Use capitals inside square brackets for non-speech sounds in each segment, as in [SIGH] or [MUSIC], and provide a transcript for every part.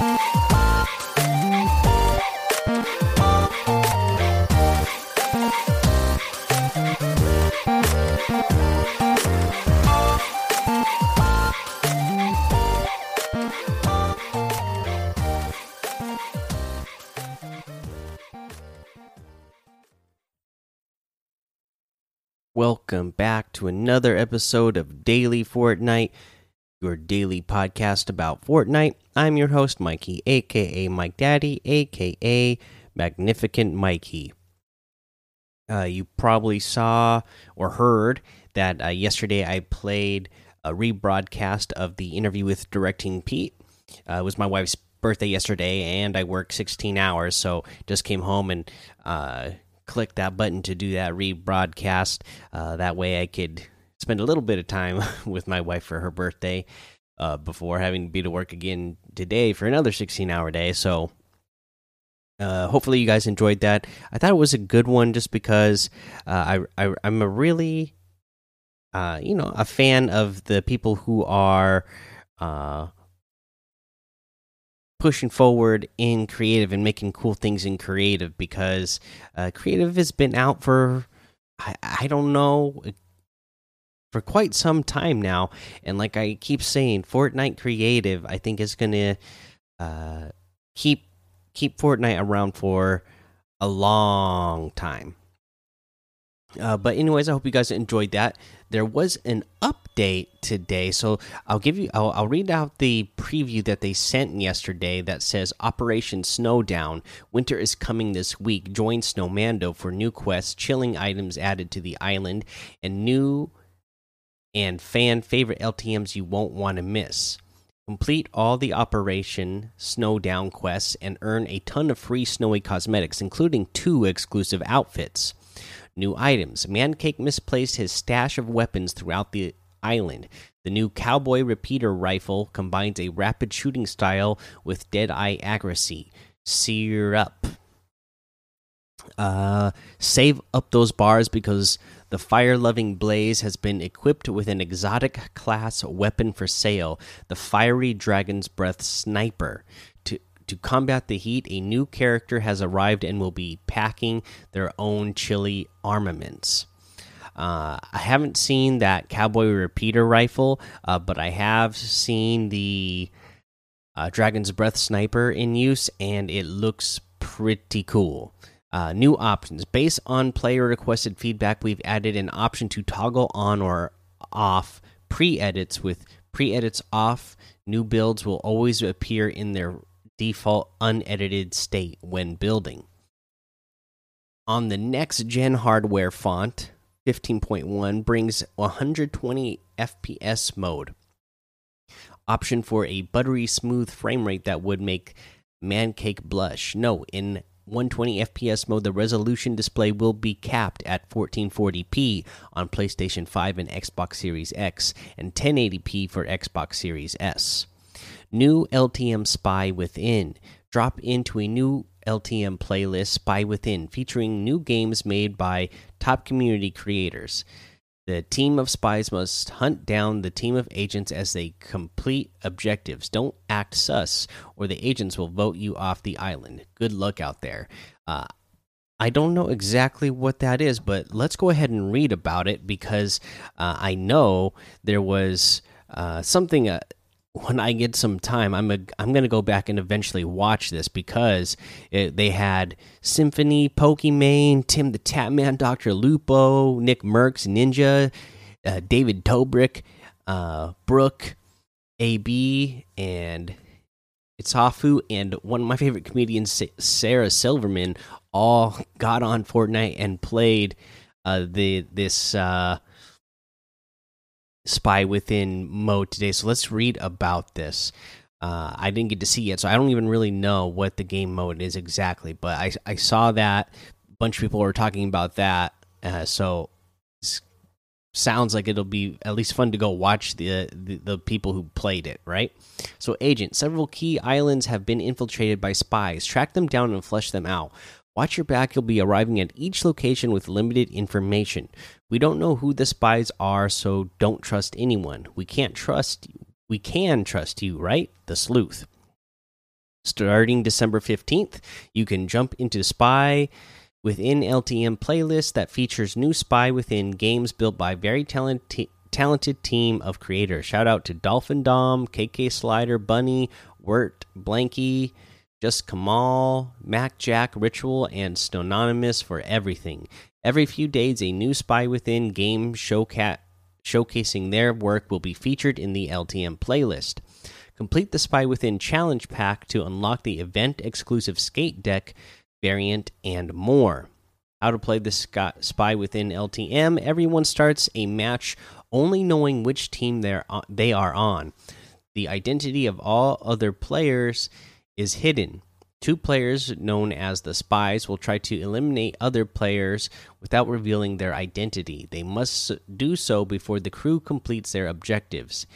Welcome back to another episode of Daily Fortnite, your daily podcast about Fortnite. I'm your host, Mikey, aka Mike Daddy, aka Magnificent Mikey. Uh, you probably saw or heard that uh, yesterday I played a rebroadcast of the interview with Directing Pete. Uh, it was my wife's birthday yesterday, and I worked 16 hours, so just came home and uh, click that button to do that rebroadcast. Uh, that way, I could spend a little bit of time [LAUGHS] with my wife for her birthday uh, before having to be to work again today for another 16 hour day. So, uh, hopefully, you guys enjoyed that. I thought it was a good one just because uh, I, I am a really uh, you know a fan of the people who are uh, pushing forward in creative and making cool things in creative because uh, creative has been out for I, I don't know for quite some time now and like i keep saying fortnite creative i think is gonna uh, keep keep fortnite around for a long time uh, but anyways, I hope you guys enjoyed that. There was an update today, so I'll give you. I'll, I'll, read out the preview that they sent yesterday that says Operation Snowdown. Winter is coming this week. Join Snowmando for new quests, chilling items added to the island, and new and fan favorite LTMs you won't want to miss. Complete all the Operation Snowdown quests and earn a ton of free snowy cosmetics, including two exclusive outfits. New items. Mancake misplaced his stash of weapons throughout the island. The new Cowboy Repeater Rifle combines a rapid shooting style with dead eye accuracy. Sear up. Uh, save up those bars because the fire loving Blaze has been equipped with an exotic class weapon for sale the Fiery Dragon's Breath Sniper. To combat the heat, a new character has arrived and will be packing their own chilly armaments. Uh, I haven't seen that cowboy repeater rifle, uh, but I have seen the uh, Dragon's Breath sniper in use, and it looks pretty cool. Uh, new options based on player requested feedback. We've added an option to toggle on or off pre edits. With pre edits off, new builds will always appear in their default unedited state when building. On the next gen hardware font, 15.1 brings 120 FPS mode. Option for a buttery smooth frame rate that would make Mancake blush. No, in 120 FPS mode, the resolution display will be capped at 1440p on PlayStation 5 and Xbox Series X, and 1080p for Xbox Series S. New LTM Spy Within. Drop into a new LTM playlist, Spy Within, featuring new games made by top community creators. The team of spies must hunt down the team of agents as they complete objectives. Don't act sus, or the agents will vote you off the island. Good luck out there. Uh, I don't know exactly what that is, but let's go ahead and read about it because uh, I know there was uh, something uh, when I get some time, I'm a, I'm gonna go back and eventually watch this because it, they had Symfuhny, Pokimane, Tim the Tatman, Doctor Lupo, Nick Mercs, Ninja, uh, David Dobrik, uh, Brooke, AB, and Itzafu, and one of my favorite comedians, Sarah Silverman, all got on Fortnite and played uh, the this. Spy within mode today. So let's read about this. Uh, I didn't get to see yet, so I don't even really know what the game mode is exactly. But I I saw that a bunch of people were talking about that. Uh, so sounds like it'll be at least fun to go watch the, the, the people who played it, right? So, agent, several key islands have been infiltrated by spies. Track them down and flesh them out. Watch your back, you'll be arriving at each location with limited information. We don't know who the spies are, so don't trust anyone. We can't trust you. We can trust you, right? The sleuth. Starting December 15th, you can jump into Spy Within LTM playlist that features new Spy Within games built by very talented talented team of creators. Shout out to Dolphin Dom, KK Slider, Bunny, Wirt, Blanky, Just Kamal, Mac Jack, Ritual, and Stononymous for everything. Every few days, a new Spy Within game showcat showcasing their work will be featured in the LTM playlist. Complete the Spy Within challenge pack to unlock the event exclusive skate deck variant, and more. How to play the Spy Within LTM. Everyone starts a match only knowing which team they're on, they are on. The identity of all other players is hidden. Two players, known as the spies, will try to eliminate other players without revealing their identity. They must do so before the crew completes their objectives.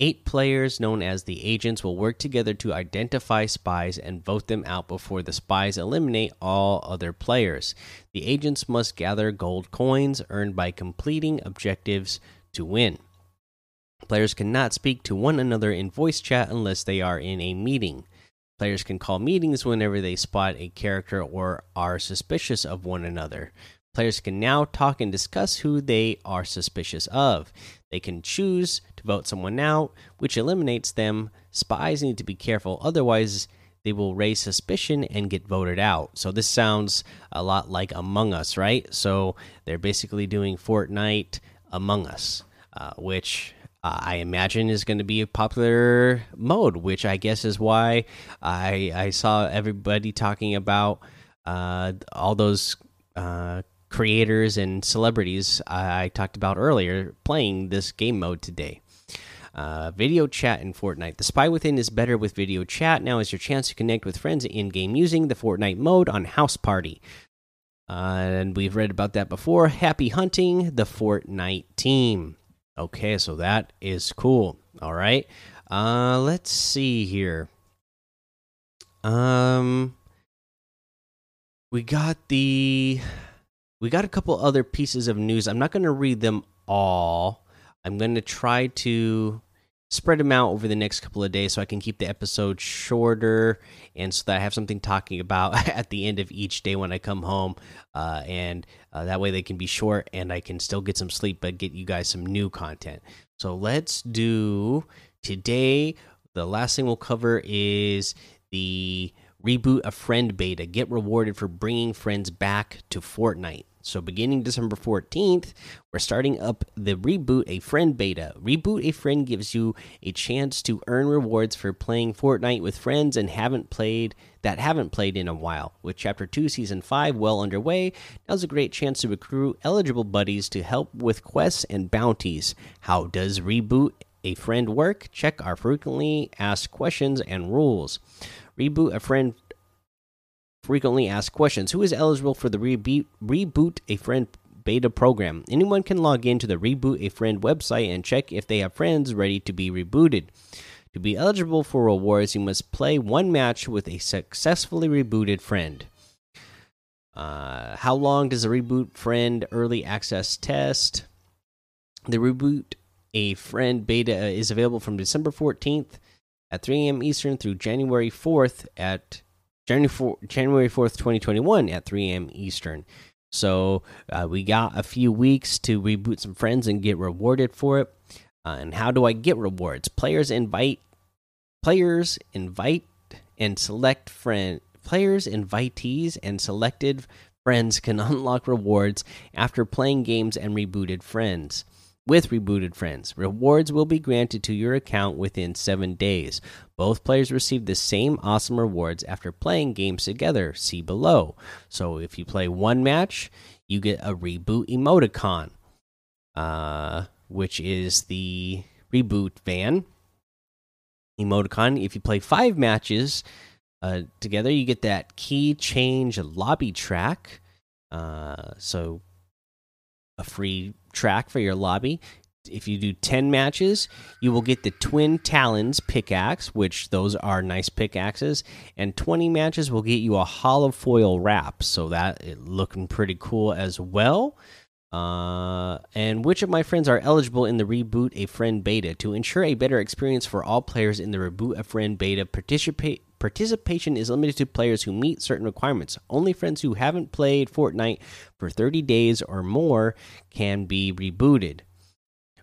Eight players, known as the agents, will work together to identify spies and vote them out before the spies eliminate all other players. The agents must gather gold coins earned by completing objectives to win. Players cannot speak to one another in voice chat unless they are in a meeting. Players can call meetings whenever they spot a character or are suspicious of one another. Players can now talk and discuss who they are suspicious of. They can choose to vote someone out, which eliminates them. Spies need to be careful, otherwise, they will raise suspicion and get voted out. So, this sounds a lot like Among Us, right? So, they're basically doing Fortnite Among Us, uh, which uh, I imagine is going to be a popular mode, which I guess is why I, I saw everybody talking about uh, all those uh, creators and celebrities I, I talked about earlier playing this game mode today. Uh, video chat in Fortnite. The Spy Within is better with video chat. Now is your chance to connect with friends in game using the Fortnite mode on Houseparty. Uh, and we've read about that before. Happy hunting the Fortnite team. Okay, so that is cool. All right. Uh, let's see here. Um, we got the we got a couple other pieces of news. I'm not going to read them all. I'm going to try to spread them out over the next couple of days so I can keep the episode shorter and so that I have something talking about [LAUGHS] at the end of each day when I come home. Uh, and uh, that way they can be short and I can still get some sleep but get you guys some new content. So let's do today. The last thing we'll cover is the reboot a friend beta. Get rewarded for bringing friends back to Fortnite. So, beginning December 14th, we're starting up the Reboot a Friend beta. Reboot a Friend gives you a chance to earn rewards for playing Fortnite with friends and haven't played that haven't played in a while. With Chapter 2 Season 5 well underway, now's a great chance to recruit eligible buddies to help with quests and bounties. How does Reboot a Friend work? Check our frequently asked questions and rules. Reboot a Friend frequently asked questions. Who is eligible for the reboot, reboot a friend beta program? Anyone can log in to the Reboot a Friend website and check if they have friends ready to be rebooted. To be eligible for rewards, you must play one match with a successfully rebooted friend. Uh, how long does the Reboot Friend early access test? The Reboot a Friend beta is available from December 14th at 3 a.m. Eastern through January 4th at January 4, January 4th, 2021 at 3 a.m. Eastern. So uh, we got a few weeks to reboot some friends and get rewarded for it. Uh, and how do I get rewards? Players invite players invite and select friend players invitees and selected friends can [LAUGHS] unlock rewards after playing games and rebooted friends with rebooted friends. Rewards will be granted to your account within seven days. Both players receive the same awesome rewards after playing games together. See below. So if you play one match, you get a reboot emoticon, uh, which is the reboot van emoticon. If you play five matches uh, together, you get that key change lobby track. Uh, so a free track for your lobby. If you do 10 matches, you will get the Twin Talons pickaxe, which those are nice pickaxes. And 20 matches will get you a hollow foil wrap. So that is looking pretty cool as well. Uh, and which of my friends are eligible in the Reboot a Friend beta? To ensure a better experience for all players in the Reboot a Friend beta, participate Participation is limited to players who meet certain requirements. Only friends who haven't played Fortnite for 30 days or more can be rebooted.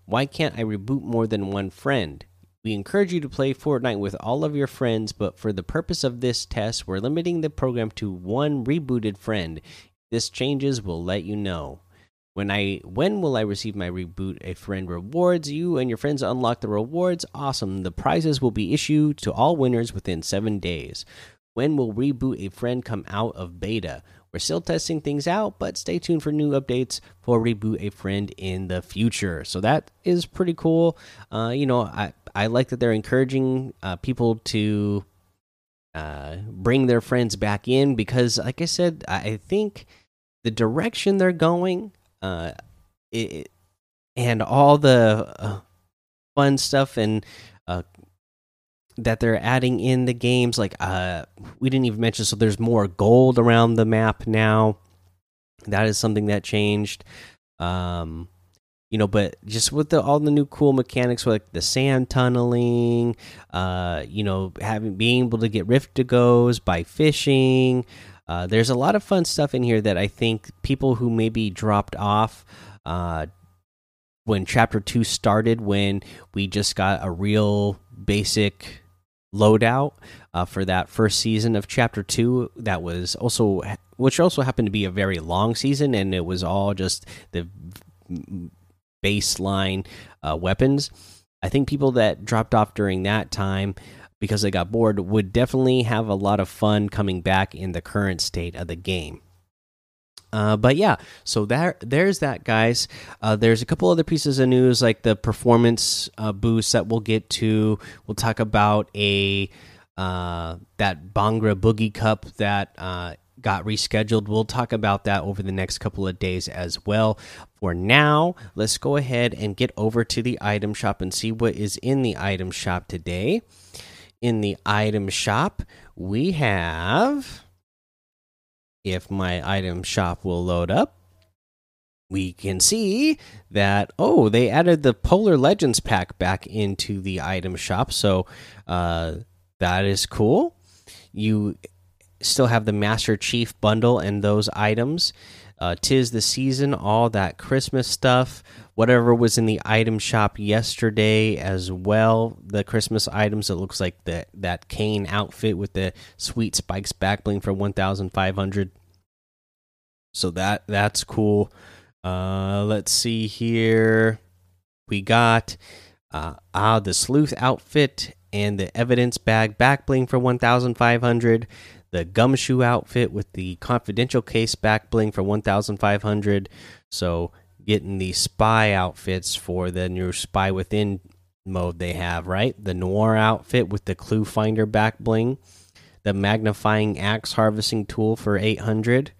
Why can't I reboot more than one friend? We encourage you to play Fortnite with all of your friends, but for the purpose of this test, we're limiting the program to one rebooted friend. If this changes, we'll let you know. When I when will I receive my reboot a friend rewards? You and your friends unlock the rewards. Awesome. The prizes will be issued to all winners within 7 days. When will reboot a friend come out of beta? We're still testing things out, but stay tuned for new updates for reboot a friend in the future. So that is pretty cool. Uh, you know, I I like that they're encouraging uh, people to uh, bring their friends back in because, like I said, I think the direction they're going uh, it, and all the uh, fun stuff and uh, that they're adding in the games. Like uh, we didn't even mention, so there's more gold around the map now. That is something that changed. Um, you know, but just with the, all the new cool mechanics, like the sand tunneling, uh, you know, having being able to get Rift-To-Gos by fishing, uh, there's a lot of fun stuff in here that I think people who maybe dropped off uh, when Chapter 2 started, when we just got a real basic loadout uh, for that first season of Chapter 2, that was also, which also happened to be a very long season, and it was all just the baseline uh, weapons. I think people that dropped off during that time because they got bored would definitely have a lot of fun coming back in the current state of the game. Uh, but yeah, so there, there's that, guys. Uh, there's a couple other pieces of news, like the performance uh, boost that we'll get to. We'll talk about a uh, that Bhangra Boogie Cup that uh, got rescheduled. We'll talk about that over the next couple of days as well. For now, let's go ahead and get over to the item shop and see what is in the item shop today in the item shop, we have. If my item shop will load up, we can see that oh they added the polar legends pack back into the item shop so uh, that is cool you still have the master chief bundle and those items uh, tis the season all that christmas stuff whatever was in the item shop yesterday as well. The Christmas items. It looks like that that Kain outfit with the sweet spikes back bling for one thousand five hundred. So that that's cool. Uh, let's see here. We got uh, ah the sleuth outfit and the evidence bag back bling for one thousand five hundred. The gumshoe outfit with the confidential case back bling for one thousand five hundred. So getting the spy outfits for the new spy within mode they have, right? The noir outfit with the clue finder back bling, the magnifying axe harvesting tool for 800.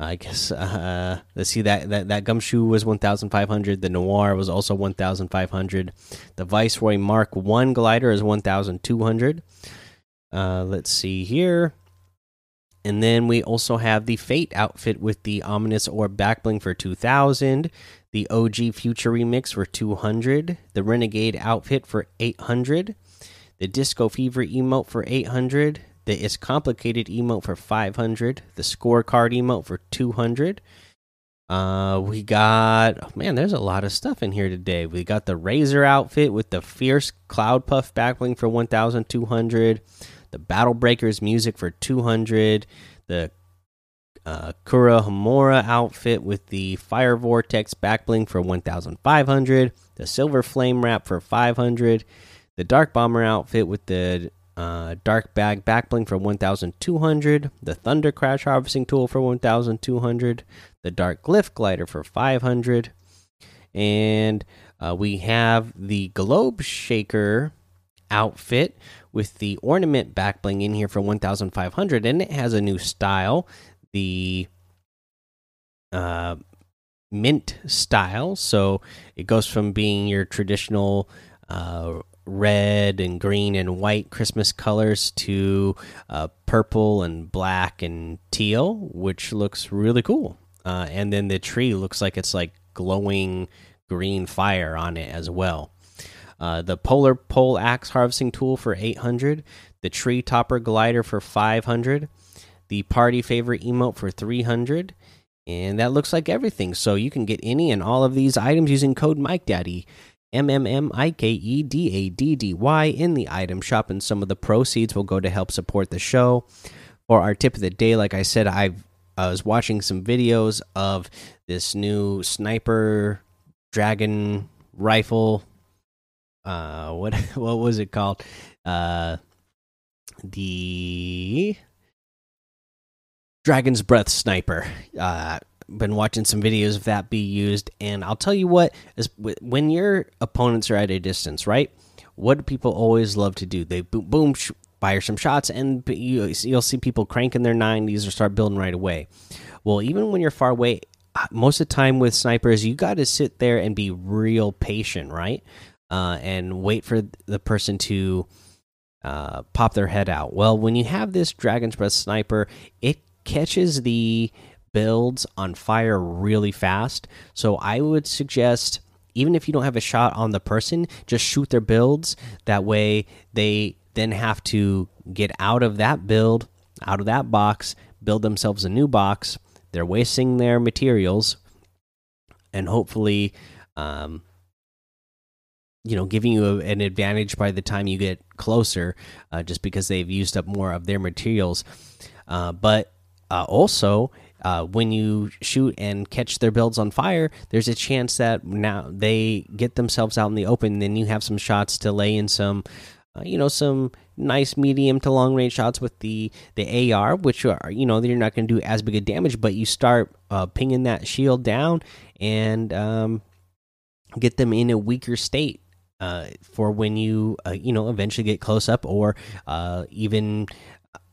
I guess uh, let's see that that that gumshoe was 1,500. The noir was also 1,500. The Viceroy Mark One glider is 1,200. Uh, let's see here. And then we also have the Fate outfit with the Ominous Orb Backbling for 2000, the OG Future Remix for 200, the Renegade outfit for 800, the Disco Fever emote for 800, the It's Complicated emote for 500, the Scorecard emote for 200. Uh, we got oh man, there's a lot of stuff in here today. We got the Razor outfit with the Fierce Cloud Puff backbling for 1,200 the Battle Breakers music for 200, the uh, Kurohomura outfit with the Fire Vortex backbling for 1,500, the Silver Flame wrap for 500, the Dark Bomber outfit with the uh, Dark Bag backbling for 1,200, the Thunder Crash harvesting tool for 1,200, the Dark Glyph glider for 500, and uh, we have the Globe Shaker outfit with the ornament back bling in here for 1500 and it has a new style the uh, mint style. So it goes from being your traditional uh, red and green and white christmas colors to uh, purple and black and teal which looks really cool. Uh, and then the tree looks like it's like glowing green fire on it as well uh, the Polar Pole Axe Harvesting Tool for 800, the tree topper glider for 500, the party favorite emote for 300, and that looks like everything. So you can get any and all of these items using code Mike Daddy. M M M I K E D A D D Y in the item shop, and some of the proceeds will go to help support the show. For our tip of the day, like I said, I've I was watching some videos of this new sniper dragon rifle. Uh, what [LAUGHS] what was it called? Uh, the Dragon's Breath sniper. Uh, been watching some videos of that be used, and I'll tell you what: is when your opponents are at a distance, right? What people always love to do? They boom, boom fire some shots, and you, you'll see people cranking their 90s or start building right away. Well, even when you're far away, uh, most of the time with snipers, you got to sit there and be real patient, right? Uh, and wait for the person to uh, pop their head out. Well, when you have this Dragon's Breath sniper, it catches the builds on fire really fast. So I would suggest even if you don't have a shot on the person, just shoot their builds. That way they then have to get out of that build, out of that box, build themselves a new box. They're wasting their materials and hopefully um, you know giving you a, an advantage by the time you get closer uh, just because they've used up more of their materials uh, but uh, also uh, when you shoot and catch their builds on fire, there's a chance that now they get themselves out in the open. Then you have some shots to lay in some, uh, you know, some nice medium to long range shots with the the AR, which are you know you're not going to do as big a damage, but you start uh, pinging that shield down and um, get them in a weaker state. Uh, for when you uh, you know eventually get close up or uh, even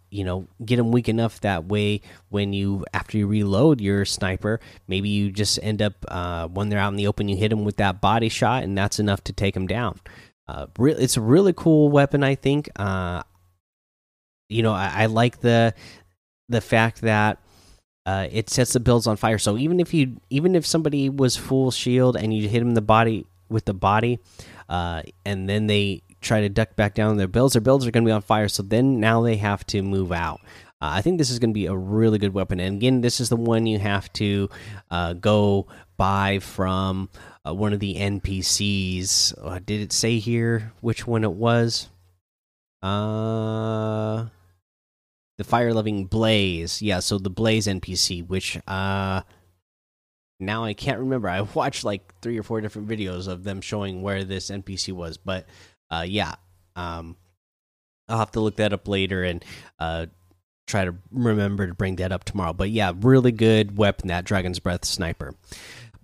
you know get them weak enough that way when you after you reload your sniper maybe you just end up uh, when they're out in the open you hit them with that body shot and that's enough to take them down. Uh, it's a really cool weapon i think. Uh, you know I, I, like the the fact that uh, it sets the builds on fire. So even if you even if somebody was full shield and you hit in the body with the body uh, and then they try to duck back down their builds. Their builds are going to be on fire, so then now they have to move out. Uh, I think this is going to be a really good weapon. And again, this is the one you have to uh, go buy from uh, one of the NPCs. Uh, did it say here which one it was? Uh, the fire loving Blaze. Yeah, so the Blaze NPC, which uh, now I can't remember. I [LAUGHS] watched like three or four different videos of them showing where this NPC was, but uh, yeah, um, I'll have to look that up later and uh, try to remember to bring that up tomorrow. But yeah, really good weapon that Dragon's Breath sniper.